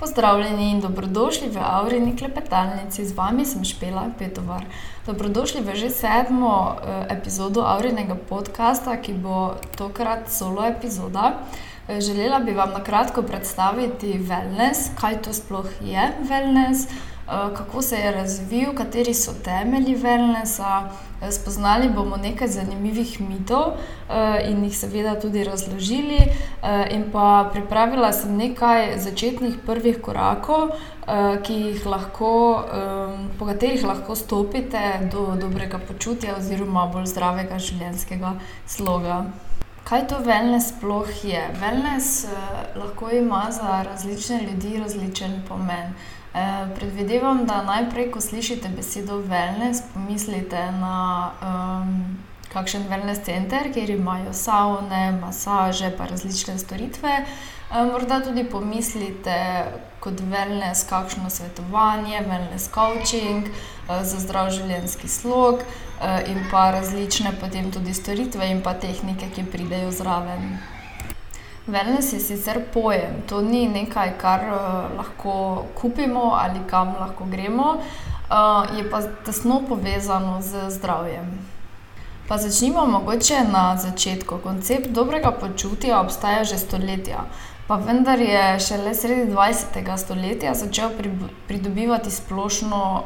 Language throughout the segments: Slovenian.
Pozdravljeni in dobrodošli v Avrini klepetalnici, z vami sem Špela Petovar. Dobrodošli v že sedmo epizodo Avrinega podcasta, ki bo tokrat solo epizoda. Želela bi vam na kratko predstaviti wellness, kaj to sploh je wellness, kako se je razvil, kateri so temelji wellnessa. Spoznali bomo nekaj zanimivih mitov, in jih seveda tudi razložili. in pa pripravila sem nekaj začetnih prvih korakov, ki jih lahko, po katerih lahko stopite do dobrega počutja oziroma bolj zdravega življenjskega sloga. Kaj to wellness sploh je? Wellness, lahko ima za različne ljudi različen pomen. Predvidevam, da najprej, ko slišite besedo wellness, pomislite na, kakšen wellness center, kjer imajo savne, masaže pa različne storitve. morda tudi pomislite kot wellness kakšno svetovanje, wellness coaching, za zdrav življenjski slog, in pa različne potem tudi storitve in pa tehnike, ki pridejo zraven. Wellness je sicer pojem, to ni nekaj, kar, lahko kupimo ali kam lahko gremo. je pa tesno povezano z zdravjem. Pa začnimo mogoče na začetku. Koncept dobrega počutja obstaja že stoletja. Pa vendar je šele sredi dvajsetega stoletja začel pridobivati splošno,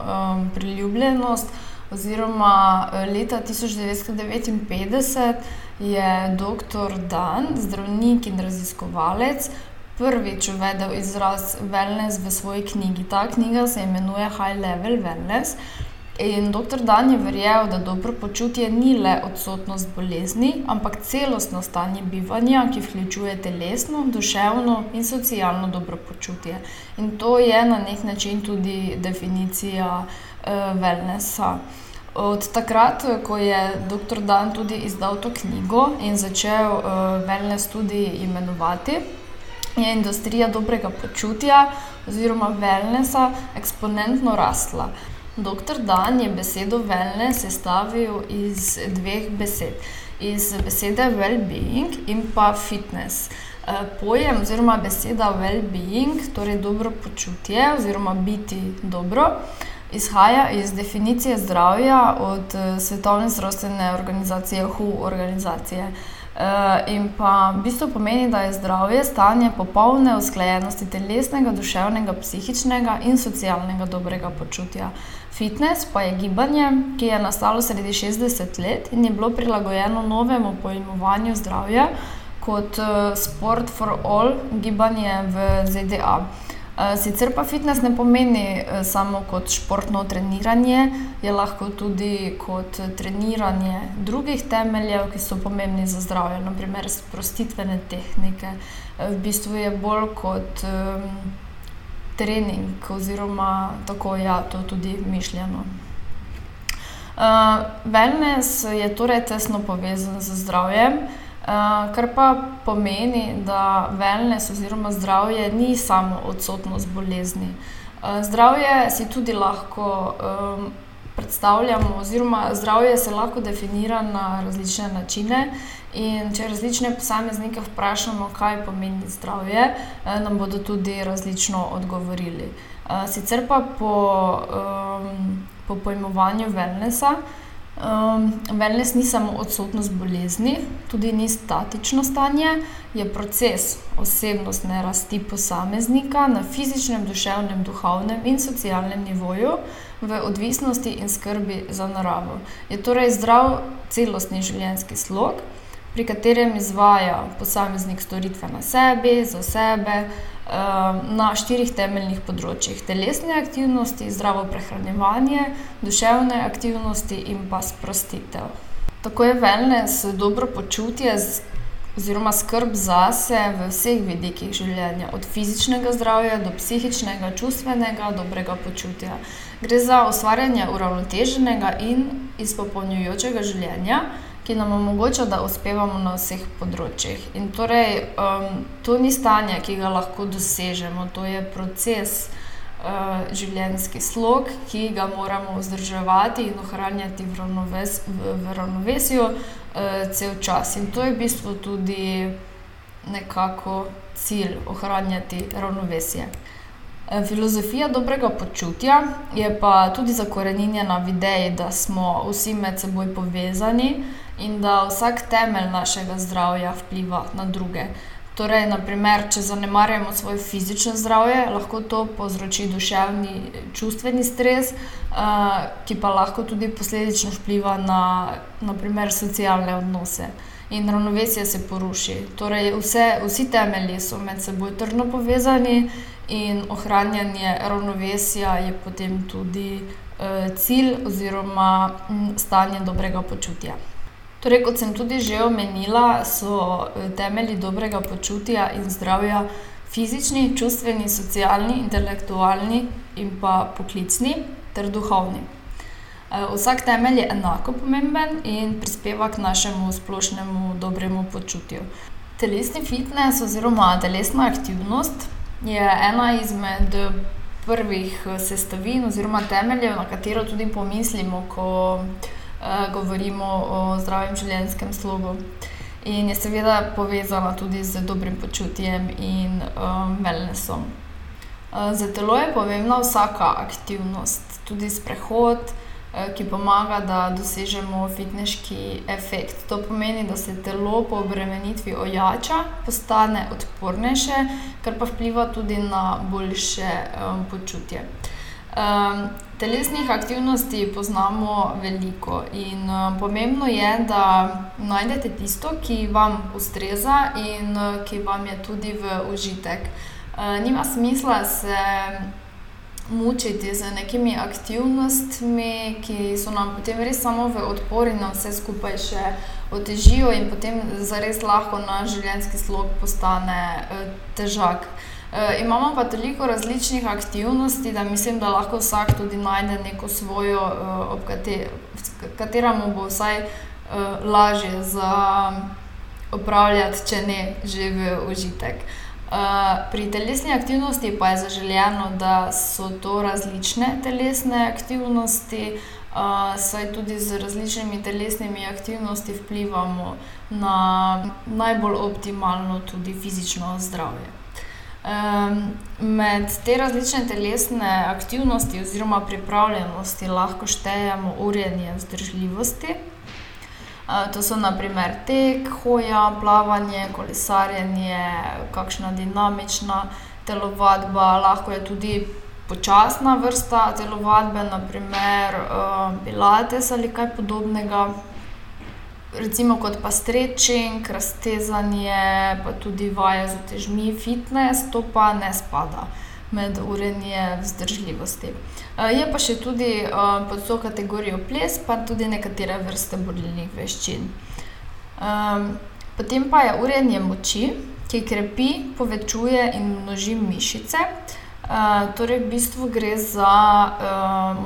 priljubljenost oziroma, leta tisoč devetsto devetinpetdeset je doktor Dan, zdravnik in raziskovalec, prvič uvedel izraz wellness v svoji knjigi. Ta knjiga se imenuje High level wellness. In doktor Dan je verjel, da dobro počutje ni le odsotnost bolezni, ampak celostno stanje bivanja, ki vključuje telesno, duševno in socialno dobro počutje. In to je na neki način tudi definicija, wellnessa. Od takrat, ko je doktor Dan tudi izdal to knjigo in začel, wellness tudi imenovati, je industrija dobrega počutja oziroma wellnessa eksponentno rasla. Doktor Dan je besedo wellness sestavil iz dveh besed. Iz besede wellbeing in pa fitness. pojem oziroma beseda wellbeing, torej dobro počutje oziroma biti dobro, izhaja iz definicije zdravja od, Svetovne zdravstvene organizacije, Who organizacije. in pa v bistvu pomeni, da je zdravje stanje popolne usklajenosti telesnega, duševnega, psihičnega in socialnega dobrega počutja. Fitness pa je gibanje, ki je nastalo sredi šestdeset let in je bilo prilagojeno novemu pojmovanju zdravja kot, sport for all gibanje v ZDA. Sicer pa fitness ne pomeni, samo kot športno treniranje, je lahko tudi kot treniranje drugih temeljev, ki so pomembni za zdravje, na primer sprostitvene tehnike. v bistvu je bolj kot, trening oziroma tako, ja, to tudi mišljeno. wellness je torej tesno povezan z zdravjem, kar pa pomeni, da wellness oziroma zdravje ni samo odsotnost bolezni. zdravje si tudi lahko, predstavljamo oziroma zdravje se lahko definira na različne načine. In če različne posameznike vprašamo, kaj pomeni zdravje, nam bodo tudi različno odgovorili. sicer pa po, po pojmovanju wellnessa, wellness ni samo odsotnost bolezni, tudi ni statično stanje, je proces osebnostne rasti posameznika na fizičnem, duševnem, duhovnem in socialnem nivoju v odvisnosti in skrbi za naravo. Je torej zdrav celostni življenjski slog, pri katerem izvaja posameznik storitve na sebi, za sebe, na štirih temeljnih področjih. Telesne aktivnosti, zdravo prehranjevanje, duševne aktivnosti in pa sprostitev. Tako je wellness dobro počutje oziroma skrb zase v vseh vidikih življenja. Od fizičnega zdravja do psihičnega, čustvenega, dobrega počutja. Gre za ustvarjanje uravnoteženega in izpopolnjujočega življenja, ki nam omogoča, da uspevamo na vseh področjih. In torej, to ni stanje, ki ga lahko dosežemo, to je proces, življenjski slog, ki ga moramo vzdrževati in ohranjati v v ravnovesju, cel čas. In to je v bistvu tudi nekako cilj, ohranjati ravnovesje. Filozofija dobrega počutja je pa tudi zakorenjena v ideji, da smo vsi med seboj povezani in da vsak temelj našega zdravja vpliva na druge. Torej, naprimer, če zanemarjamo svoje fizično zdravje, lahko to povzroči duševni, čustveni stres, ki pa lahko tudi posledično vpliva na, naprimer, socialne odnose. In ravnovesje se poruši. Torej, vse, vsi temelji so med seboj trdno povezani in ohranjanje ravnovesja je potem tudi, cilj oziroma, stanje dobrega počutja. Torej, kot sem tudi že omenila, so, temelji dobrega počutja in zdravja fizični, čustveni, socialni, intelektualni in pa poklicni ter duhovni. vsak temelj je enako pomemben in prispeva k našemu splošnemu dobremu počutju. Telesni fitnes oziroma telesna aktivnost je ena izmed prvih sestavin oziroma temeljev, na katero tudi pomislimo, ko, govorimo o zdravem življenjskem slogu. In je seveda povezana tudi z dobrim počutjem in, wellnessom. za telo je pomembna vsaka aktivnost, tudi sprehod, ki pomaga, da dosežemo fitneški efekt. To pomeni, da se telo po obremenitvi ojača, postane odpornejše, kar pa vpliva tudi na boljše, počutje. Telesnih aktivnosti poznamo veliko in, pomembno je, da najdete tisto, ki vam ustreza in, ki vam je tudi v užitek. nima smisla se mučiti z nekimi aktivnostmi, ki so nam potem res samo v odpor in vse skupaj še otežijo in potem zares lahko naš življenjski slog postane, težak. Imamo pa toliko različnih aktivnosti, da mislim, da lahko vsak tudi najde neko svojo, ob katera mu bo vsaj, lažje za opravljati, če ne že v užitek. pri telesni aktivnosti pa je zaželeno, da so to različne telesne aktivnosti, saj tudi z različnimi telesnimi aktivnostmi vplivamo na najbolj optimalno tudi fizično zdravje. Med te različne telesne aktivnosti oziroma pripravljenosti lahko štejemo urjenje vzdržljivosti. to so na primer tek, hoja, plavanje, kolesarjenje, kakšna dinamična telovadba, lahko je tudi počasna vrsta telovadbe, na primer, pilates ali kaj podobnega. Recimo kot pa strečing, raztezanje pa tudi vaje z utežmi, fitnes, to pa ne spada med urjenje vzdržljivosti. je pa še tudi, pod to kategorijo ples pa tudi nekatere vrste borilnih veščin. potem pa je urjenje moči, ki krepi, povečuje in množi mišice. torej v bistvu gre za,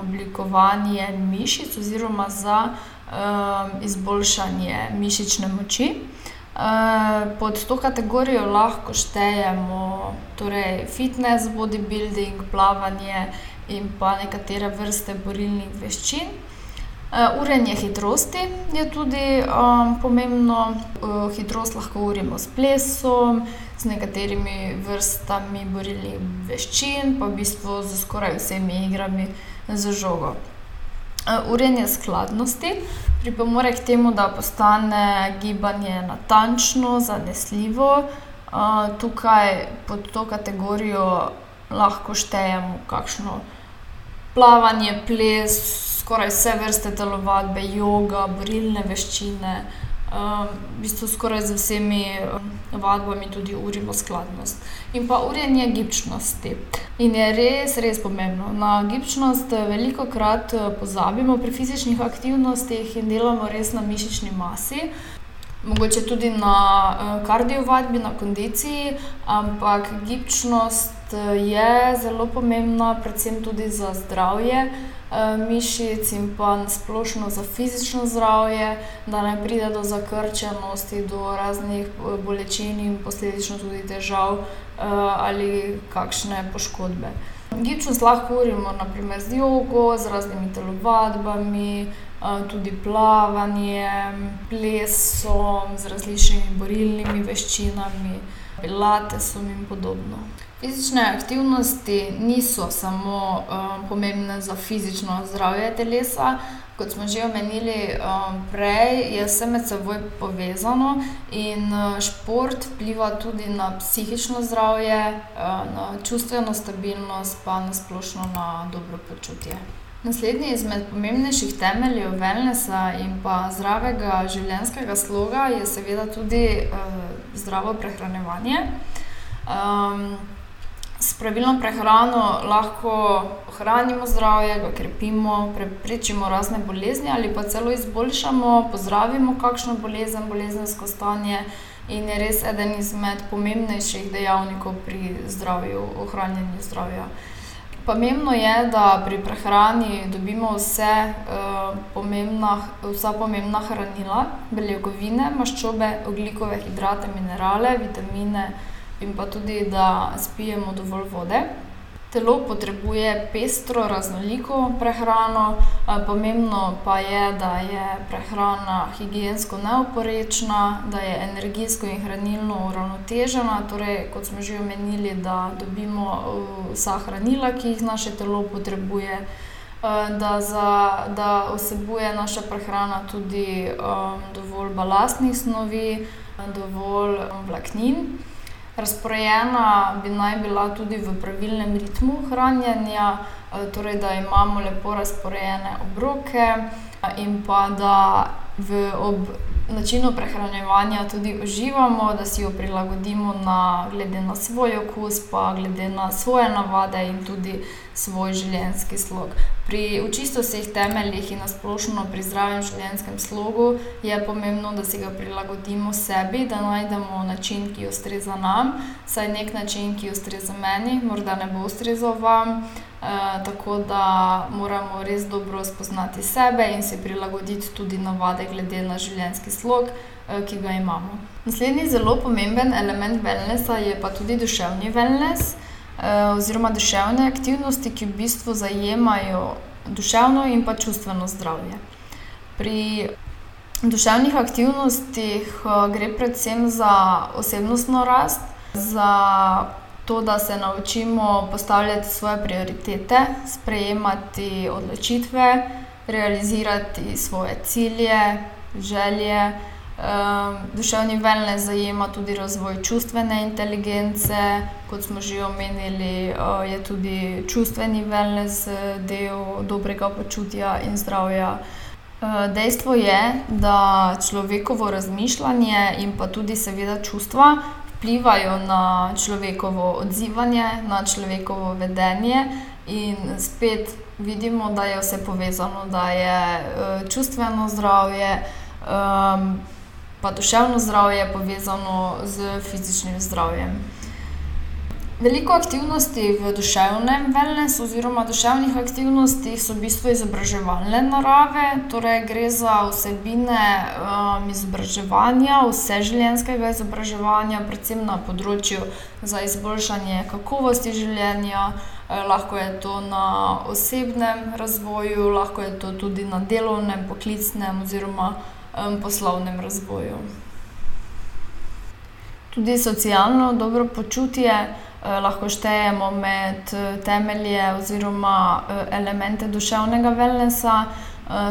oblikovanje mišic oziroma za, izboljšanje mišične moči. pod to kategorijo lahko štejemo torej fitnes, bodybuilding, plavanje in pa nekatere vrste borilnih veščin. urjenje hitrosti je tudi, pomembno. hitrost lahko urimo s plesom, z nekaterimi vrstami borilnih veščin pa v bistvu s skoraj vsemi igrami z žogo. Urjenje skladnosti pripomore k temu, da postane gibanje natančno, zanesljivo. tukaj pod to kategorijo lahko štejemo kakšno plavanje, ples, skoraj vse vrste telovadbe, joga, borilne veščine, v bistvu skoraj z vsemi, vadbami tudi urimo skladnost. In pa urjenje gibčnosti. In je res, res pomembno. Na gibčnost velikokrat, pozabimo pri fizičnih aktivnostih in delamo res na mišični masi. Mogoče tudi na, kardio vadbi, na kondiciji, ampak gibčnost, je zelo pomembna, predvsem tudi za zdravje, mišic in pa splošno za fizično zdravje, da ne pride do zakrčenosti, do raznih bolečin in posledično tudi težav, ali kakšne poškodbe. Gibčnost lahko urimo na primer z jogo, z raznimi telovadbami, tudi plavanjem, plesom, z različnimi borilnimi veščinami, pilatesom in podobno. Fizične aktivnosti niso samo um, pomembne za fizično zdravje telesa. Kot smo že omenili um, prej, je vse med seboj povezano in uh, šport vpliva tudi na psihično zdravje, uh, na čustveno stabilnost, pa na splošno na dobro počutje. Naslednji izmed pomembnejših temeljev wellnessa in pa zdravega življenjskega sloga je seveda tudi uh, zdravo prehranevanje. Um, s pravilno prehrano lahko ohranimo zdravje, ga krepimo, preprečimo razne bolezni ali pa celo izboljšamo, pozdravimo kakšno bolezen, bolezensko stanje in je res eden izmed pomembnejših dejavnikov pri zdravju, ohranjanju zdravja. Pomembno je, da pri prehrani dobimo vse, uh, pomembna, vsa pomembna hranila, beljakovine, maščobe, oglikove hidrate, minerale, vitamine in pa tudi, da spijemo dovolj vode. Telo potrebuje pestro, raznoliko prehrano, pomembno pa je, da je prehrana higijensko neoporečna, da je energijsko in hranilno uravnotežena, torej, kot smo že omenili, da dobimo vsa hranila, ki jih naše telo potrebuje, da, za, da vsebuje naša prehrana tudi um, dovolj balastnih snovi, dovolj vlaknin. Razporejena bi naj bila tudi v pravilnem ritmu hranjenja, torej da imamo lepo razporejene obroke in pa da v ob načinu prehranevanja tudi uživamo, da si jo prilagodimo na, glede na svoj okus, pa glede na svoje navade in tudi svoj življenjski slog. Pri čisto vseh temeljih in nasplošno pri zdravem življenjskem slogu je pomembno, da si ga prilagodimo sebi, da najdemo način, ki ustreza nam, saj nek način, ki ustreza meni, morda ne bo ustrezal vam. Uh, tako da moramo res dobro spoznati sebe in si prilagoditi tudi navade, glede na življenjski slog, uh, ki ga imamo. Naslednji zelo pomemben element wellnessa je pa tudi duševni wellness, oziroma duševne aktivnosti, ki v bistvu zajemajo duševno in pa čustveno zdravje. Pri duševnih aktivnostih uh, gre predvsem za osebnostno rast, za to, da se naučimo postavljati svoje prioritete, sprejemati odločitve, realizirati svoje cilje, želje. Um, duševni wellness zajema tudi razvoj čustvene inteligence, kot smo že omenili, uh, je tudi čustveni wellness del dobrega počutja in zdravja. Uh, dejstvo je, da človekovo razmišljanje in pa tudi, seveda, čustva vplivajo na človekovo odzivanje, na človekovo vedenje, in spet vidimo, da je vse povezano, da je uh, čustveno zdravje, um, pa duševno zdravje povezano z fizičnim zdravjem. Veliko aktivnosti v duševnem wellnessu oziroma duševnih aktivnostih so v bistvu izobraževalne narave, torej gre za vsebine um, izobraževanja, vseživljenjskega izobraževanja, predvsem na področju za izboljšanje kakovosti življenja. Lahko je to na osebnem razvoju, lahko je to tudi na delovnem, poklicnem oziroma poslovnem razvoju. Tudi socialno dobro počutje. Eh, lahko štejemo med eh, temelje oziroma eh, elemente duševnega wellnessa.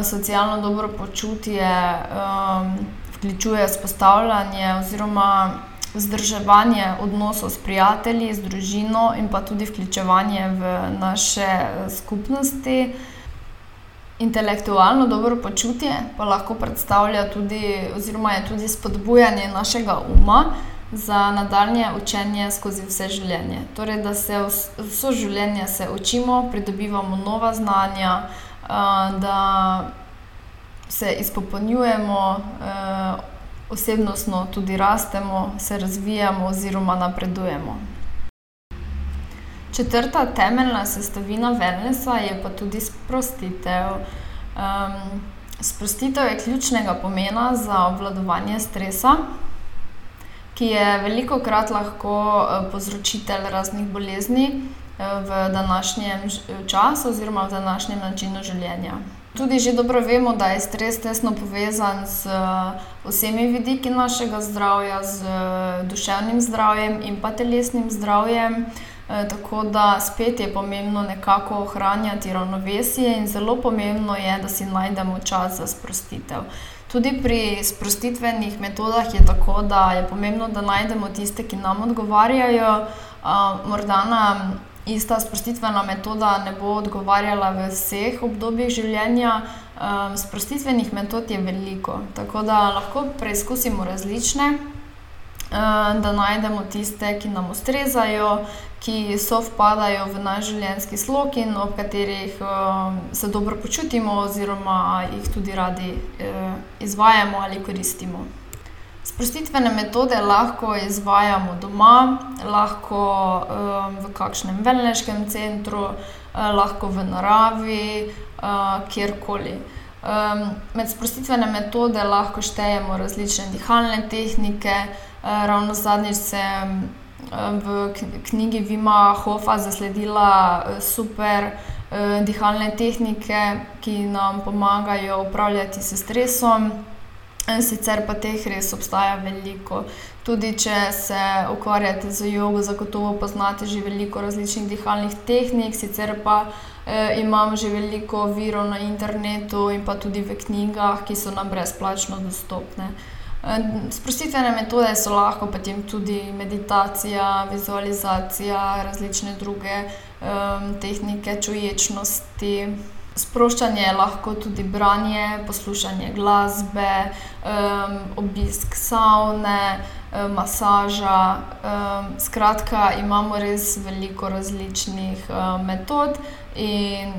Socialno dobro počutje ehm, vključuje vzpostavljanje oziroma vzdrževanje odnosov s prijatelji, z družino in pa tudi vključevanje v naše skupnosti. Intelektualno dobro počutje pa lahko predstavlja tudi, oziroma je tudi spodbujanje našega uma za nadaljne učenje skozi vse življenje. Torej, da se vse življenje se učimo, pridobivamo nova znanja, da se izpopolnjujemo, osebnostno tudi rastemo, se razvijamo oziroma napredujemo. Četrta temeljna sestavina wellnessa je pa tudi sprostitev. Um, sprostitev je ključnega pomena za obvladovanje stresa, ki je veliko krat lahko eh, povzročitelj raznih bolezni eh, v današnjem času oziroma v današnjem načinu življenja. Tudi že dobro vemo, da je stres tesno povezan z eh, vsemi vidiki našega zdravja, z duševnim zdravjem in pa telesnim zdravjem. Tako da spet je pomembno nekako ohranjati ravnovesje, in zelo pomembno je, da si najdemo čas za sprostitev. Tudi pri sprostitvenih metodah je tako, da je pomembno, da najdemo tiste, ki nam odgovarjajo. morda nam ista sprostitvena metoda ne bo odgovarjala v vseh obdobjih življenja. sprostitvenih metod je veliko, tako da lahko preizkusimo različne, da najdemo tiste, ki nam ustrezajo, ki sovpadajo v naš življenjski slog in ob katerih, se dobro počutimo oziroma jih tudi radi, izvajamo ali koristimo. Sprostitvene metode lahko izvajamo doma, lahko, v kakšnem wellneškem centru, lahko v naravi, kjerkoli. med sprostitvene metode lahko štejemo različne dihalne tehnike, ravno zadnjič sem, v knjigi Wima Hofa zasledila, super, dihalne tehnike, ki nam pomagajo upravljati s stresom. sicer pa teh res obstaja veliko. Tudi če se ukvarjate z jogo, zagotovo poznate že veliko različnih dihalnih tehnik, sicer pa, imam že veliko virov na internetu in pa tudi v knjigah, ki so nam brezplačno dostopne. Sprostitvene metode so lahko potem tudi meditacija, vizualizacija, različne druge, tehnike čuječnosti. Sproščanje je lahko tudi branje, poslušanje glasbe, obisk savne, masaža, skratka, imamo res veliko različnih, metod in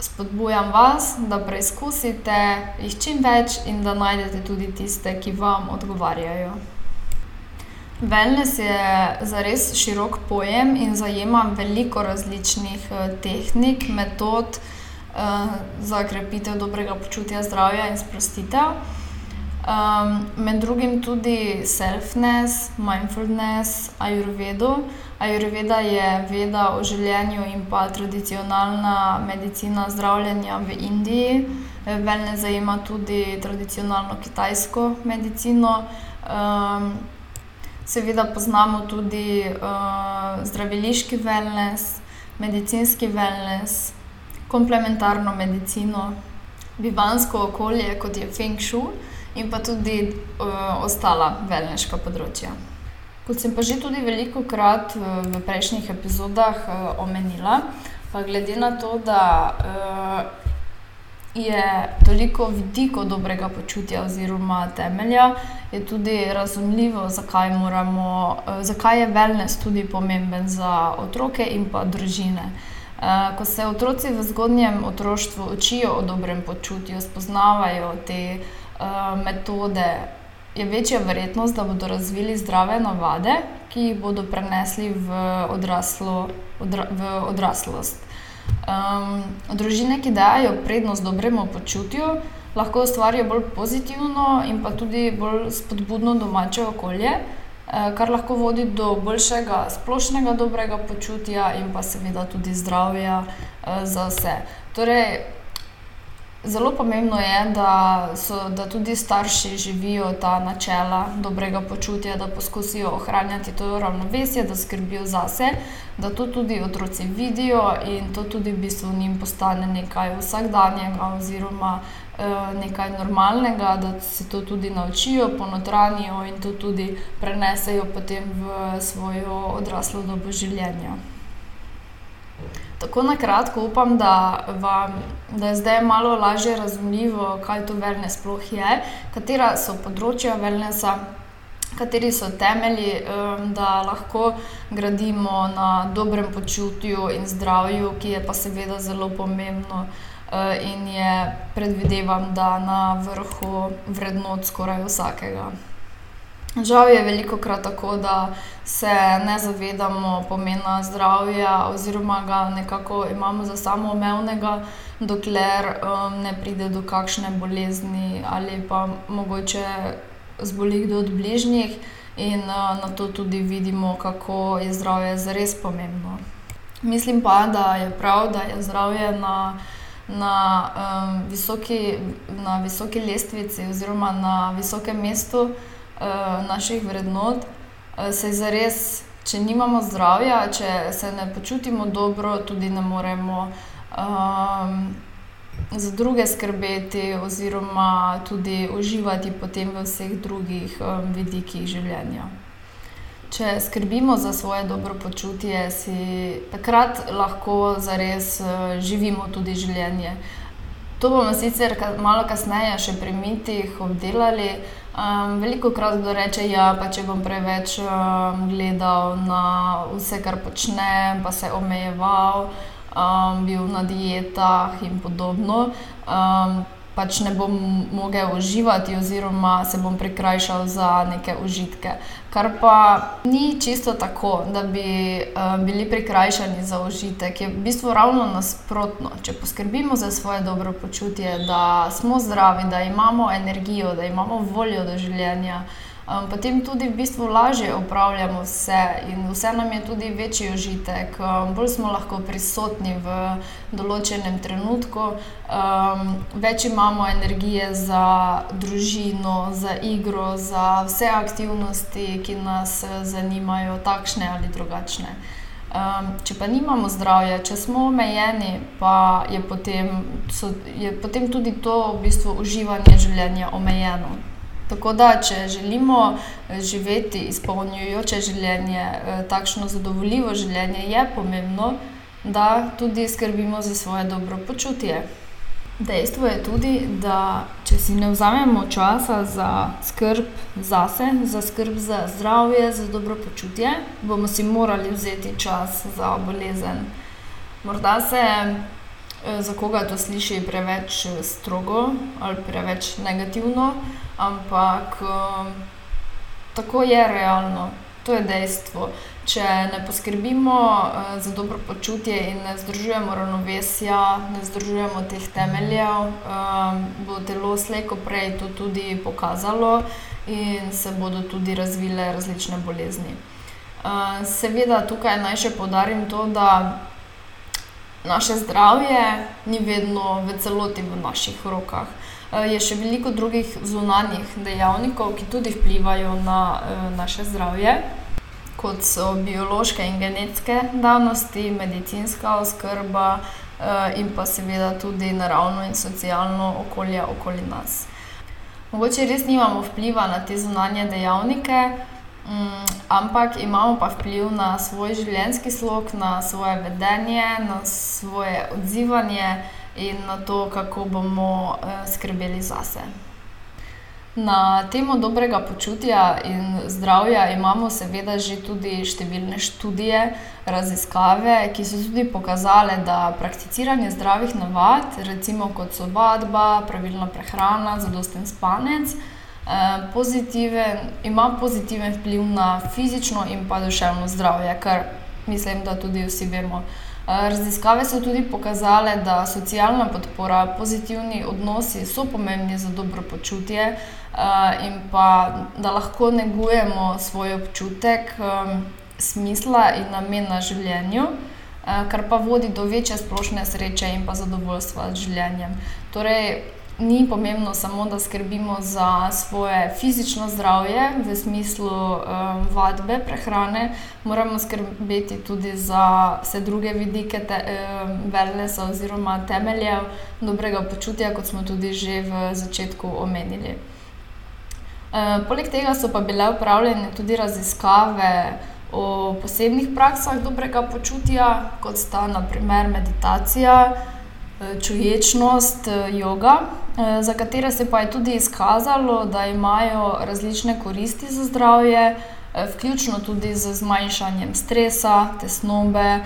spodbujam vas, da preizkusite jih čim več in da najdete tudi tiste, ki vam odgovarjajo. Wellness je zares širok pojem in zajema veliko različnih, tehnik, metod, za krepitev dobrega počutja, zdravja in sprostitev. med drugim tudi selfness, mindfulness, ajurvedo. Ajurveda je veda o življenju in pa tradicionalna medicina zdravljenja v Indiji. Wellness zajema tudi tradicionalno kitajsko medicino. seveda poznamo tudi, zdraviliški wellness, medicinski wellness, komplementarno medicino, bivanjsko okolje, kot je Feng Shui, in pa tudi, ostala wellneška področja. Kot sem pa že tudi velikokrat, v prejšnjih epizodah, omenila, pa glede na to, da, je toliko vidikov dobrega počutja oziroma temelja, je tudi razumljivo, zakaj moramo, zakaj je wellness tudi pomemben za otroke in pa družine. ko se otroci v zgodnjem otroštvu učijo o dobrem počutju, spoznavajo te, metode, je večja verjetnost, da bodo razvili zdrave navade, ki jih bodo prenesli v odraslo, v odraslost. družine, ki dajejo prednost dobremu počutju, lahko ustvarijo bolj pozitivno in pa tudi bolj spodbudno domače okolje, kar lahko vodi do boljšega splošnega dobrega počutja in pa seveda tudi zdravja, za vse. Torej zelo pomembno je, da so, da tudi starši živijo ta načela dobrega počutja, da poskusijo ohranjati to ravnovesje, da skrbijo zase, da to tudi otroci vidijo in to tudi v bistvu njim postane nekaj vsakdanjega oziroma, nekaj normalnega, da se to tudi naučijo, ponotranjijo in to tudi prenesejo potem v svojo odraslo dobo življenja. Tako na kratko upam, da vam, da je zdaj malo lažje razumljivo, kaj to wellness sploh je, katera so področja wellnessa, kateri so temelji, da lahko gradimo na dobrem počutju in zdravju, ki je pa seveda zelo pomembno, in je, predvidevam, da na vrhu vrednot skoraj vsakega. Žal je velikokrat tako, da se ne zavedamo pomena zdravja oziroma ga nekako imamo za samoumevnega, dokler, ne pride do kakšne bolezni ali pa mogoče zboli kdo od bližnjih. In, nato tudi vidimo, kako je zdravje zares pomembno. Mislim pa, da je prav, da je zdravje na, na, visoki, na visoki lestvici oziroma na visokem mestu, naših vrednot, saj zares, če nimamo zdravja, če se ne počutimo dobro, tudi ne moremo um, za druge skrbeti, oziroma tudi uživati potem v vseh drugih um, vidikih življenja. Če skrbimo za svoje dobro počutje, si takrat lahko zares uh, živimo tudi življenje. To bomo sicer malo kasneje še pri mitih obdelali. Um, veliko krat kdo reče, da ja, če bom preveč um, gledal na vse, kar počnem, pa se omejeval, um, bil na dietah in podobno. Um, pač ne bom mogel uživati, oziroma se bom prikrajšal za neke užitke. Kar pa ni čisto tako, da bi um, bili prikrajšani za užitek, je v bistvu ravno nasprotno. Če poskrbimo za svoje dobro počutje, da smo zdravi, da imamo energijo, da imamo voljo do življenja um, potem tudi v bistvu lažje upravljamo vse in vse nam je tudi večji užitek, um, bolj smo lahko prisotni v določenem trenutku, um, več imamo energije za družino, za igro, za vse aktivnosti, ki nas zanimajo, takšne ali drugačne. Um, če pa nimamo zdravja, če smo omejeni, pa je potem, so, je potem tudi to v bistvu uživanje življenja omejeno. Tako da, če želimo eh, živeti izpolnjujoče življenje, eh, takšno zadovoljivo življenje, je pomembno, da tudi skrbimo za svoje dobro počutje. Dejstvo je tudi, da če si ne vzamemo časa za skrb zase, za skrb za zdravje, za dobro počutje, bomo si morali vzeti čas za bolezen. Morda se eh, za koga to sliši preveč strogo ali preveč negativno ampak um, tako je realno, to je dejstvo. Če ne poskrbimo uh, za dobro počutje in ne združujemo ravnovesja, ne združujemo teh temeljev, um, bo telo slejko prej to tudi pokazalo in se bodo tudi razvile različne bolezni. Uh, seveda, tukaj naj še podarim to, da naše zdravje ni vedno v celoti v naših rokah. Eh, je še veliko drugih zunanjih dejavnikov, ki tudi vplivajo na uh, naše zdravje, kot so biološke in genetske danosti, medicinska oskrba uh, in pa seveda tudi naravno in socialno okolje okoli nas. Mogoče res nimamo vpliva na te zunanje dejavnike, um, ampak imamo pa vpliv na svoj življenjski slog, na svoje vedenje, na svoje odzivanje in na to, kako bomo eh, skrbeli zase. Na temo dobrega počutja in zdravja imamo seveda že tudi številne študije, raziskave, ki so tudi pokazale, da prakticiranje zdravih navad, recimo kot so vadba, pravilna prehrana, zadosten spanec, pozitiven, ima pozitiven vpliv na fizično in pa duševno zdravje, kar mislim, da tudi vsi vemo. Raziskave so tudi pokazale, da socialna podpora, pozitivni odnosi so pomembni za dobro počutje in pa da lahko negujemo svoj občutek smisla in namena življenju, kar pa vodi do večje splošne sreče in pa zadovoljstva z življenjem. Torej, ni pomembno samo, da skrbimo za svoje fizično zdravje, v smislu um, vadbe, prehrane, moramo skrbeti tudi za vse druge vidike velnesa um, oziroma temeljev dobrega počutja, kot smo tudi že v začetku omenili. Um, poleg tega so pa bile upravljene tudi raziskave o posebnih praksah dobrega počutja, kot sta naprimer meditacija. Eh, čuječnost, eh, eh, za katere se pa je tudi izkazalo, da imajo različne koristi za zdravje, vključno tudi z zmanjšanjem stresa, tesnobe,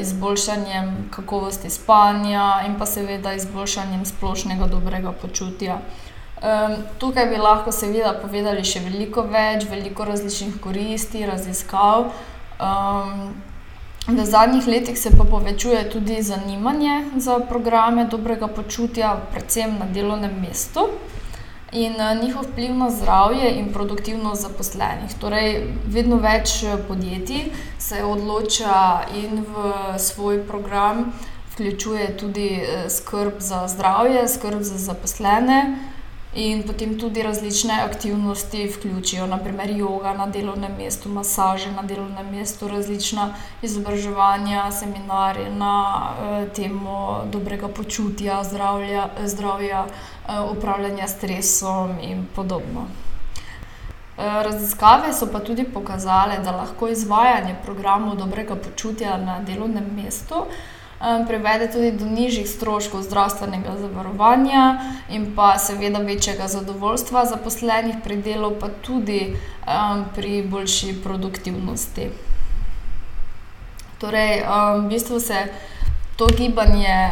izboljšanjem kakovosti spanja in pa seveda izboljšanjem splošnega dobrega počutja. Tukaj bi lahko seveda povedali še veliko več, veliko različnih koristi, raziskav. V zadnjih letih se pa povečuje tudi zanimanje za programe dobrega počutja, predvsem na delovnem mestu in eh, njihov vpliv na zdravje in produktivnost zaposlenih. Torej, vedno več eh, podjetij se odloča in v svoj program vključuje tudi eh, skrb za zdravje, skrb za zaposlene. In potem tudi različne aktivnosti vključijo, naprimer yoga na delovnem mestu, masaže na delovnem mestu, različna izobraževanja, seminarje na eh, temo dobrega počutja, zdravlja, zdravja, eh, upravljanja stresom in podobno. Eh, raziskave so pa tudi pokazale, da lahko izvajanje programov dobrega počutja na delovnem mestu privede tudi do nižjih stroškov zdravstvenega zavarovanja in pa seveda večjega zadovoljstva zaposlenih pri delu, pa tudi pri boljši produktivnosti. Torej, v bistvu se to gibanje,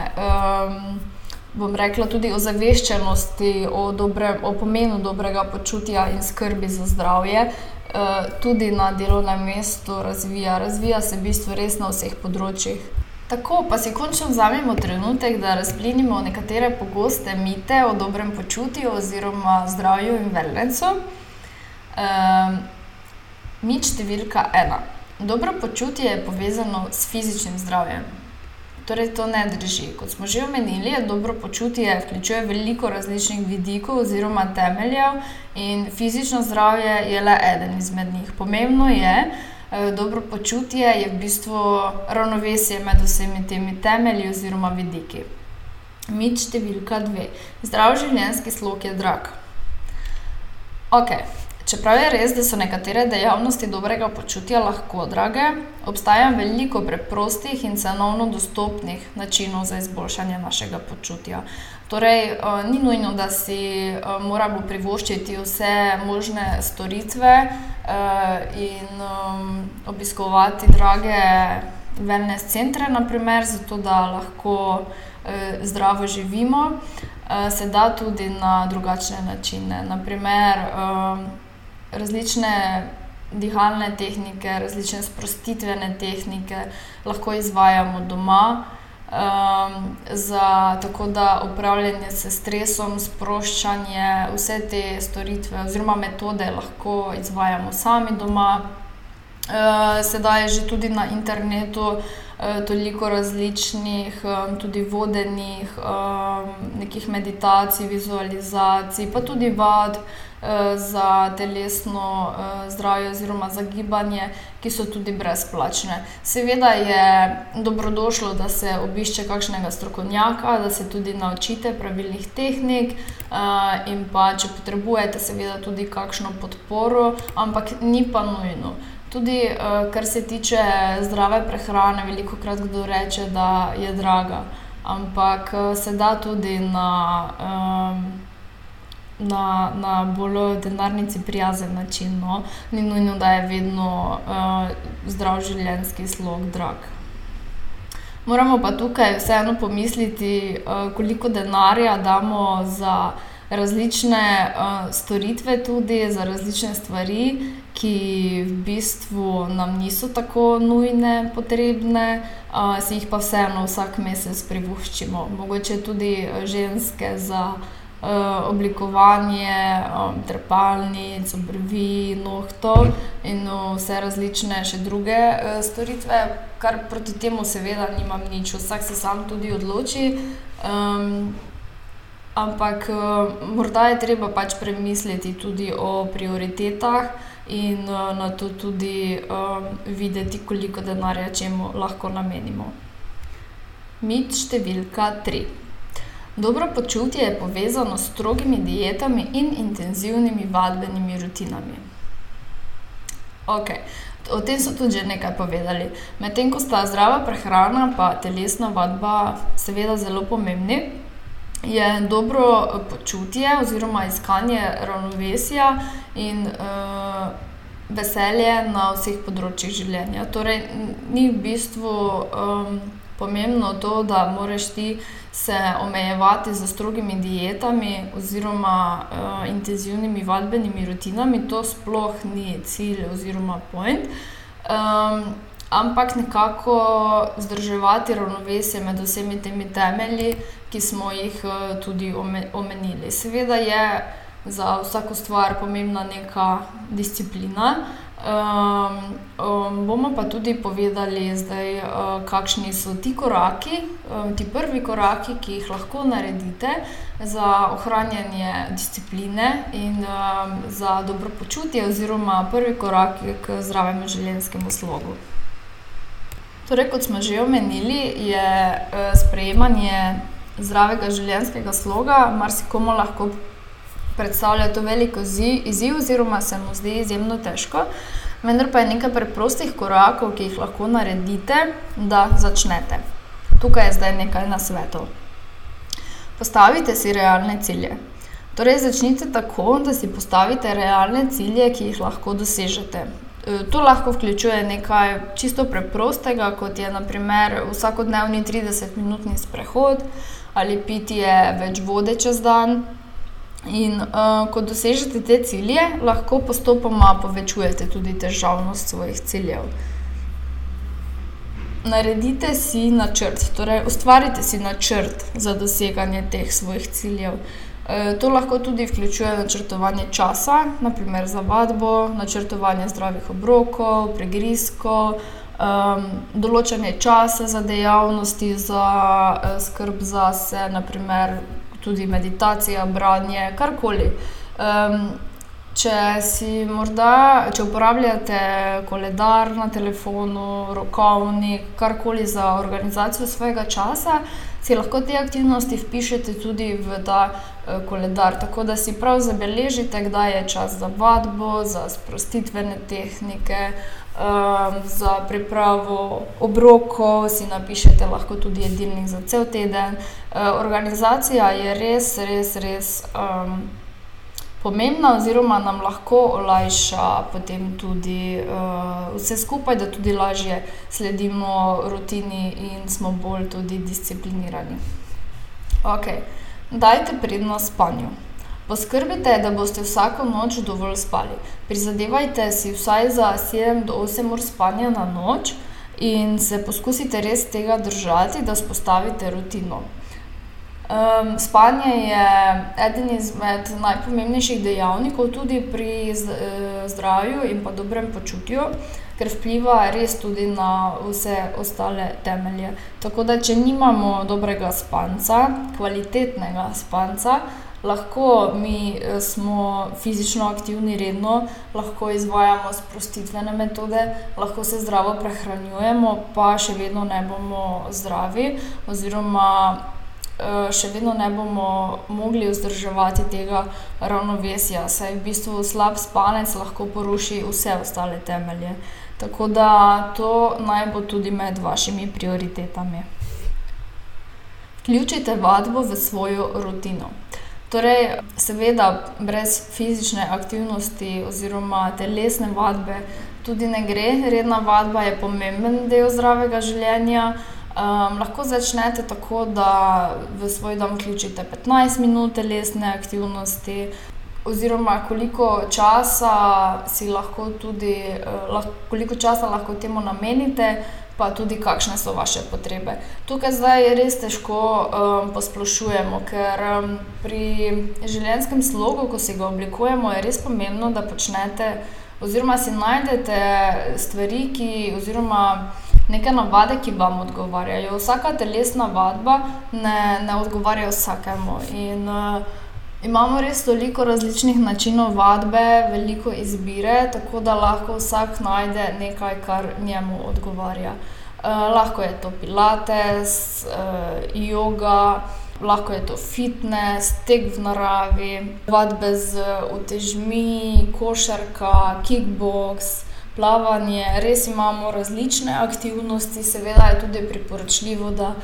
bom rekla, tudi o zaveščenosti, o, dobrem, o pomenu dobrega počutja in skrbi za zdravje. Tudi na delovnem mestu razvija, razvija se v bistvu res na vseh področjih. Tako pa si končno vzamemo trenutek, da razplinimo nekatere pogoste mite o dobrem počutju oziroma zdravju in velencu. Um, mit številka ena. Dobro počutje je povezano s fizičnim zdravjem. Torej, to ne drži. Kot smo že omenili, dobro počutje vključuje veliko različnih vidikov oziroma temeljev, in fizično zdravje je le eden izmed njih. Pomembno je, da dobro počutje je v bistvu ravnovesje med vsemi temi temelji oziroma vidiki. Mit številka dve. Zdrav življenjski slog je drag. Ok. Čeprav je res, da so nekatere dejavnosti dobrega počutja lahko drage, obstaja veliko preprostih in cenovno dostopnih načinov za izboljšanje našega počutja. Torej, uh, ni nujno, da si uh, moramo privoščiti vse možne storitve uh, in obiskovati drage wellness centre, naprimer, zato da lahko zdravo živimo. Se da tudi na drugačne načine. Naprimer, različne dihalne tehnike, različne sprostitvene tehnike lahko izvajamo doma um, za tako da upravljanje s stresom, sproščanje, vse te storitve oziroma metode lahko izvajamo sami doma. Uh, sedaj je že tudi na internetu uh, toliko različnih, um, tudi vodenih, um, nekih meditacij, vizualizacij, pa tudi vad. Eh, za telesno uh, zdravje oziroma za gibanje, ki so tudi brezplačne. Seveda je dobrodošlo, da se obišče kakšnega strokovnjaka, da se tudi naučite pravilnih tehnik uh, in pa če potrebujete, seveda tudi kakšno podporo, ampak ni pa nujno. Tudi, uh, kar se tiče zdrave prehrane, veliko krat kdo reče, da je draga, ampak uh, se da tudi na. Na, na bolj denarnici prijazen način. No? Ni nujno, da je vedno uh, zdrav življenjski slog drag. Moramo pa tukaj vseeno pomisliti, koliko denarja damo za različne uh, storitve, tudi za različne stvari, ki v bistvu nam niso tako nujne, potrebne, uh, si jih pa vseeno vsak mesec privoščimo. Mogoče tudi ženske za. Uh, oblikovanje um, trepalnic, obrvi, nohtov in uh, vse različne še druge uh, storitve, kar proti temu seveda nimam nič, vsak se sam tudi odloči. Um, ampak uh, morda je treba pač premisliti tudi o prioritetah in uh, na to tudi um, videti, koliko denarja čemu lahko namenimo. Mit številka 3. Dobro počutje je povezano s strogimi dietami in intenzivnimi vadbenimi rutinami. Okay. O tem so tudi že nekaj povedali. Medtem ko sta zdrava prehrana in telesna vadba, seveda, zelo pomembni, je dobro počutje oziroma iskanje ravnovesja in uh, veselje na vseh področjih življenja. Torej, ni v bistvu um, pomembno to, da moraš ti se omejevati z strogimi dietami oziroma uh, intenzivnimi vadbenimi rutinami, to sploh ni cilj oziroma point. Um, ampak nekako zdrževati ravnovesje med vsemi temi temelji, ki smo jih uh, tudi omenili. Seveda je za vsako stvar pomembna neka disciplina. Um, um, bomo pa tudi povedali, zdaj, uh, kakšni so ti koraki, um, ti prvi koraki, ki jih lahko naredite za ohranjanje discipline in um, za dobro počutje, oziroma prvi korak k zdravemu življenjskemu slogu. Torej, kot smo že omenili, je uh, sprejemanje zdravega življenjskega sloga marsikomu lahko predstavlja to veliko izziv, oziroma se mu zdi izjemno težko. Vendar pa je nekaj preprostih korakov, ki jih lahko naredite, da začnete. Tukaj je zdaj nekaj na svetu. Postavite si realne cilje. Torej, začnite tako, da si postavite realne cilje, ki jih lahko dosežete. E, to lahko vključuje nekaj čisto preprostega, kot je naprimer vsakodnevni 30-minutni sprehod ali pitje več vode čez dan, In uh, ko dosežete te cilje, lahko postopoma povečujete tudi težavnost svojih ciljev. Naredite si načrt, torej ustvarite si načrt za doseganje teh svojih ciljev. E, to lahko tudi vključuje načrtovanje časa, naprimer za vadbo, načrtovanje zdravih obrokov, pregrizko, um, določanje časa za dejavnosti, za uh, skrb za sebe, naprimer tudi meditacija, branje, karkoli. Um, če morda, če uporabljate koledar na telefonu, rokovnik, karkoli za organizacijo svojega časa, si lahko te aktivnosti vpišete tudi v ta uh, koledar, tako da si prav zabeležite, kdaj je čas za vadbo, za sprostitvene tehnike. Um, za pripravo obrokov si napišete lahko tudi jedilnik za cel teden. Uh, organizacija je res, res, res um, pomembna, oziroma nam lahko olajša potem tudi uh, vse skupaj, da tudi lažje sledimo rutini in smo bolj tudi disciplinirani. Ok, dajte prednost spanju. Poskrbite, da boste vsako noč dovolj spali. Prizadevajte si vsaj za 7 do 8 ur spanja na noč in se poskusite res tega držati, da spostavite rutino. Um, spanje je eden izmed najpomembnejših dejavnikov tudi pri eh, zdravju in pa dobrem počutju, ker vpliva res tudi na vse ostale temelje. Tako da, če nimamo dobrega spanca, kvalitetnega spanca, lahko mi eh, smo fizično aktivni redno, lahko izvajamo sprostitvene metode, lahko se zdravo prehranjujemo, pa še vedno ne bomo zdravi, oziroma eh, še vedno ne bomo mogli vzdrževati tega ravnovesja, saj v bistvu slab spanec lahko poruši vse ostale temelje. Tako da to naj bo tudi med vašimi prioritetami. Vključite vadbo v svojo rutino. Torej, seveda, brez fizične aktivnosti oziroma telesne vadbe tudi ne gre. Redna vadba je pomemben del zdravega življenja. Um, lahko začnete tako, da v svoj dan vključite 15 minut telesne aktivnosti, oziroma koliko časa lahko tudi, uh, lahko, koliko časa lahko temu namenite pa tudi kakšne so vaše potrebe. Tukaj zdaj res težko um, posplošujemo, ker um, pri življenjskem slogu, ko si ga oblikujemo, je res pomembno, da počnete oziroma si najdete stvari, ki, oziroma neke navade, ki vam odgovarjajo. Vsaka telesna vadba ne, ne odgovarja vsakemu. In, uh, Imamo res toliko različnih načinov vadbe, veliko izbire, tako da lahko vsak najde nekaj, kar njemu odgovarja. Uh, lahko je to pilates, uh, yoga, lahko je to fitness, tek v naravi, vadbe z utežmi, košarka, kickbox. Plavanje, res imamo različne aktivnosti, seveda je tudi priporočljivo, da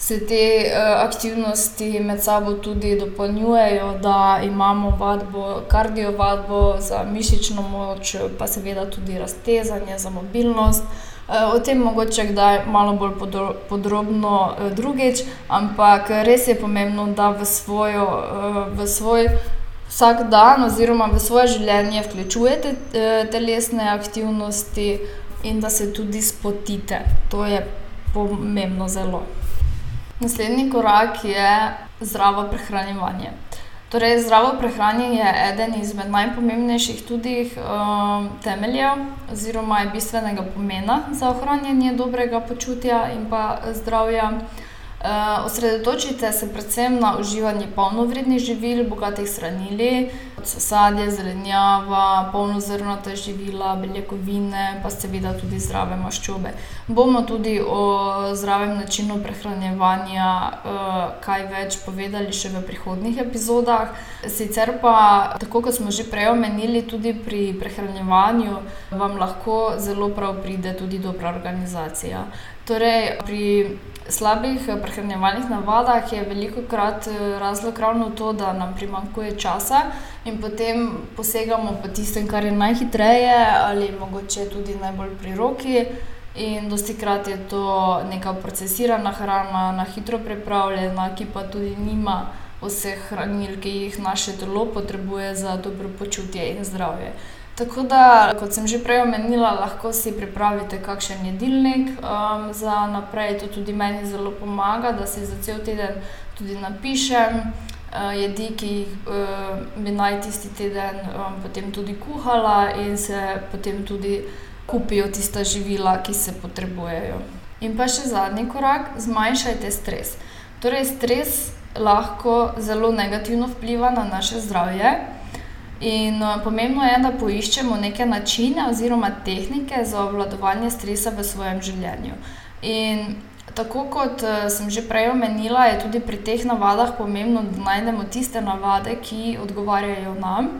se te uh, aktivnosti med sabo tudi dopolnjujejo, da imamo vadbo, kardio vadbo za mišično moč, pa seveda tudi raztezanje za mobilnost. Uh, o tem mogoče kdaj malo bolj podrobno uh, drugič, ampak res je pomembno, da v, svojo, v svoj vsak dan oziroma v svoje življenje vključujete telesne aktivnosti in da se tudi spotite. To je pomembno zelo. Naslednji korak je zdravo prehranjevanje. Torej, zdravo prehranjanje je eden izmed najpomembnejših tudi um, temeljev, oziroma je bistvenega pomena za ohranjanje dobrega počutja in pa zdravja. Uh, osredotočite se predvsem na uživanje polnovrednih živil, bogatih hranili, kot so sadje, zelenjava, polnozrnata živila, beljakovine, pa seveda tudi zdrave maščobe. Bomo tudi o zdravem načinu prehranjevanja uh, kaj več povedali še v prihodnih epizodah. Sicer pa, tako kot smo že prej omenili, tudi pri prehranjevanju vam lahko zelo prav pride tudi dobra organizacija. Torej, pri slabih eh, prehranjevalnih navadah je veliko krat eh, razlog ravno to, da nam primanjkuje časa in potem posegamo po tistem, kar je najhitreje ali mogoče tudi najbolj pri roki. In dosti krat je to neka procesirana hrana, na hitro pripravljena, ki pa tudi nima vseh hranil, ki jih naše telo potrebuje za dobro počutje in zdravje. Tako da, kot sem že prej omenila, lahko si pripravite kakšen jedilnik um, za naprej. To tudi meni zelo pomaga, da si za cel teden tudi napišem uh, jedi, ki jih uh, bi naj tisti teden um, potem tudi kuhala in se potem tudi kupijo tista živila, ki se potrebujejo. In pa še zadnji korak, zmanjšajte stres. Torej, stres lahko zelo negativno vpliva na naše zdravje. In uh, pomembno je, da poiščemo neke načine oziroma tehnike za obvladovanje stresa v svojem življenju. In tako kot uh, sem že prej omenila, je tudi pri teh navadah pomembno, da najdemo tiste navade, ki odgovarjajo nam.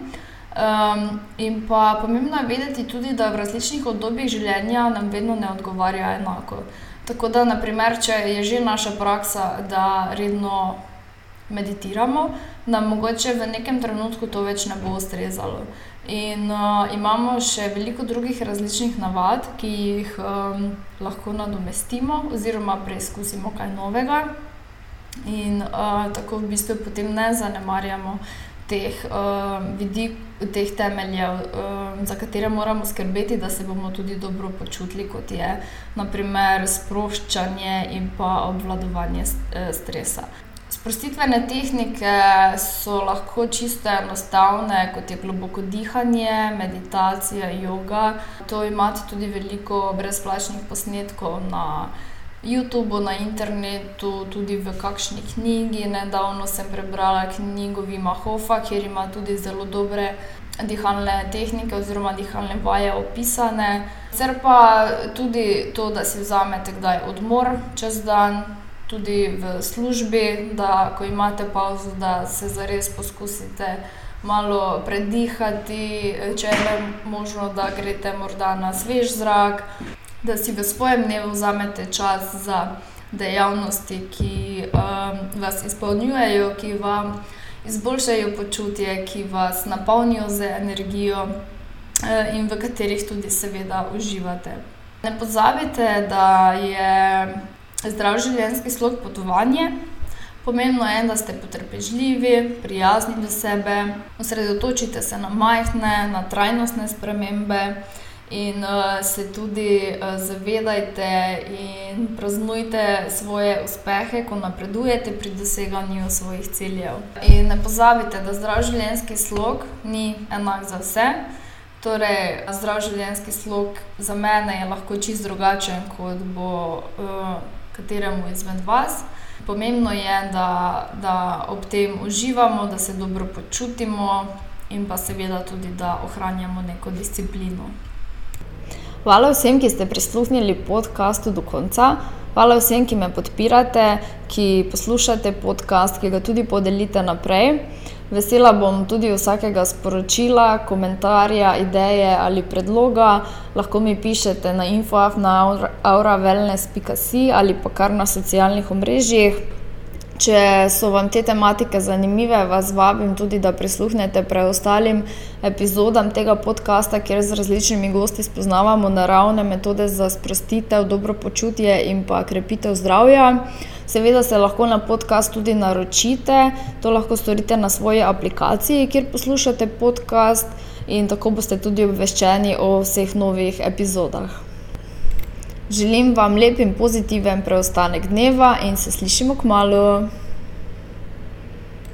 Um, in pa pomembno je vedeti tudi, da v različnih obdobjih življenja nam vedno ne odgovarja enako. Tako da, naprimer, če je že naša praksa, da redno meditiramo, nam mogoče v nekem trenutku to več ne bo ustrezalo. In uh, imamo še veliko drugih različnih navad, ki jih um, lahko nadomestimo, oziroma preizkusimo kaj novega, in uh, tako v bistvu potem ne zanemarjamo teh uh, vidikov, teh temeljev, uh, za katere moramo skrbeti, da se bomo tudi dobro počutili, kot je naprimer sproščanje in pa obvladovanje stresa. Sprostitvene tehnike so lahko čisto enostavne, kot je globoko dihanje, meditacija, yoga. To imate tudi veliko brezplačnih posnetkov na YouTubu, na internetu, tudi v kakšni knjigi. Nedavno sem prebrala knjigo Vima Hofa, kjer ima tudi zelo dobre dihalne tehnike oziroma dihalne vaje opisane. Cer pa tudi to, da si vzamete kdaj odmor čez dan tudi v službi, da ko imate pauzo, da se zares poskusite malo predihati, če je možno, da greste morda na svež zrak, da si v svojem dnevu vzamete čas za dejavnosti, ki um, vas izpolnjujejo, ki vam izboljšajo počutje, ki vas napolnijo z energijo uh, in v katerih tudi seveda uživate. Ne pozabite, da je zdrav življenjski slog potovanje. Pomembno je, da ste potrpežljivi, prijazni do sebe, osredotočite se na majhne, na trajnostne spremembe in uh, se tudi uh, zavedajte in praznujte svoje uspehe, ko napredujete pri doseganju svojih ciljev. In ne pozabite, da zdrav življenjski slog ni enak za vse. Torej, zdrav življenjski slog za mene je lahko čist drugačen, kot bo. Uh, kateremu izmed vas. Pomembno je, da, da ob tem uživamo, da se dobro počutimo in pa seveda tudi, da ohranjamo neko disciplino. Hvala vsem, ki ste prisluhnili podkastu do konca. Hvala vsem, ki me podpirate, ki poslušate podcast, ki ga tudi podelite naprej. Vesela bom tudi vsakega sporočila, komentarja, ideje ali predloga. Lahko mi pišete na infoaf na auravelnes.si ali pa kar na socialnih omrežjih. Če so vam te tematike zanimive, vas vabim tudi, da prisluhnete preostalim epizodam tega podcasta, kjer z različnimi gosti spoznavamo naravne metode za sprostitev, dobro počutje in pa krepitev zdravja. Seveda se lahko na podcast tudi naročite, to lahko storite na svoji aplikaciji, kjer poslušate podcast, in tako boste tudi obveščeni o vseh novih epizodah. Želim vam lep in pozitiven preostanek dneva in se slišimo k malu.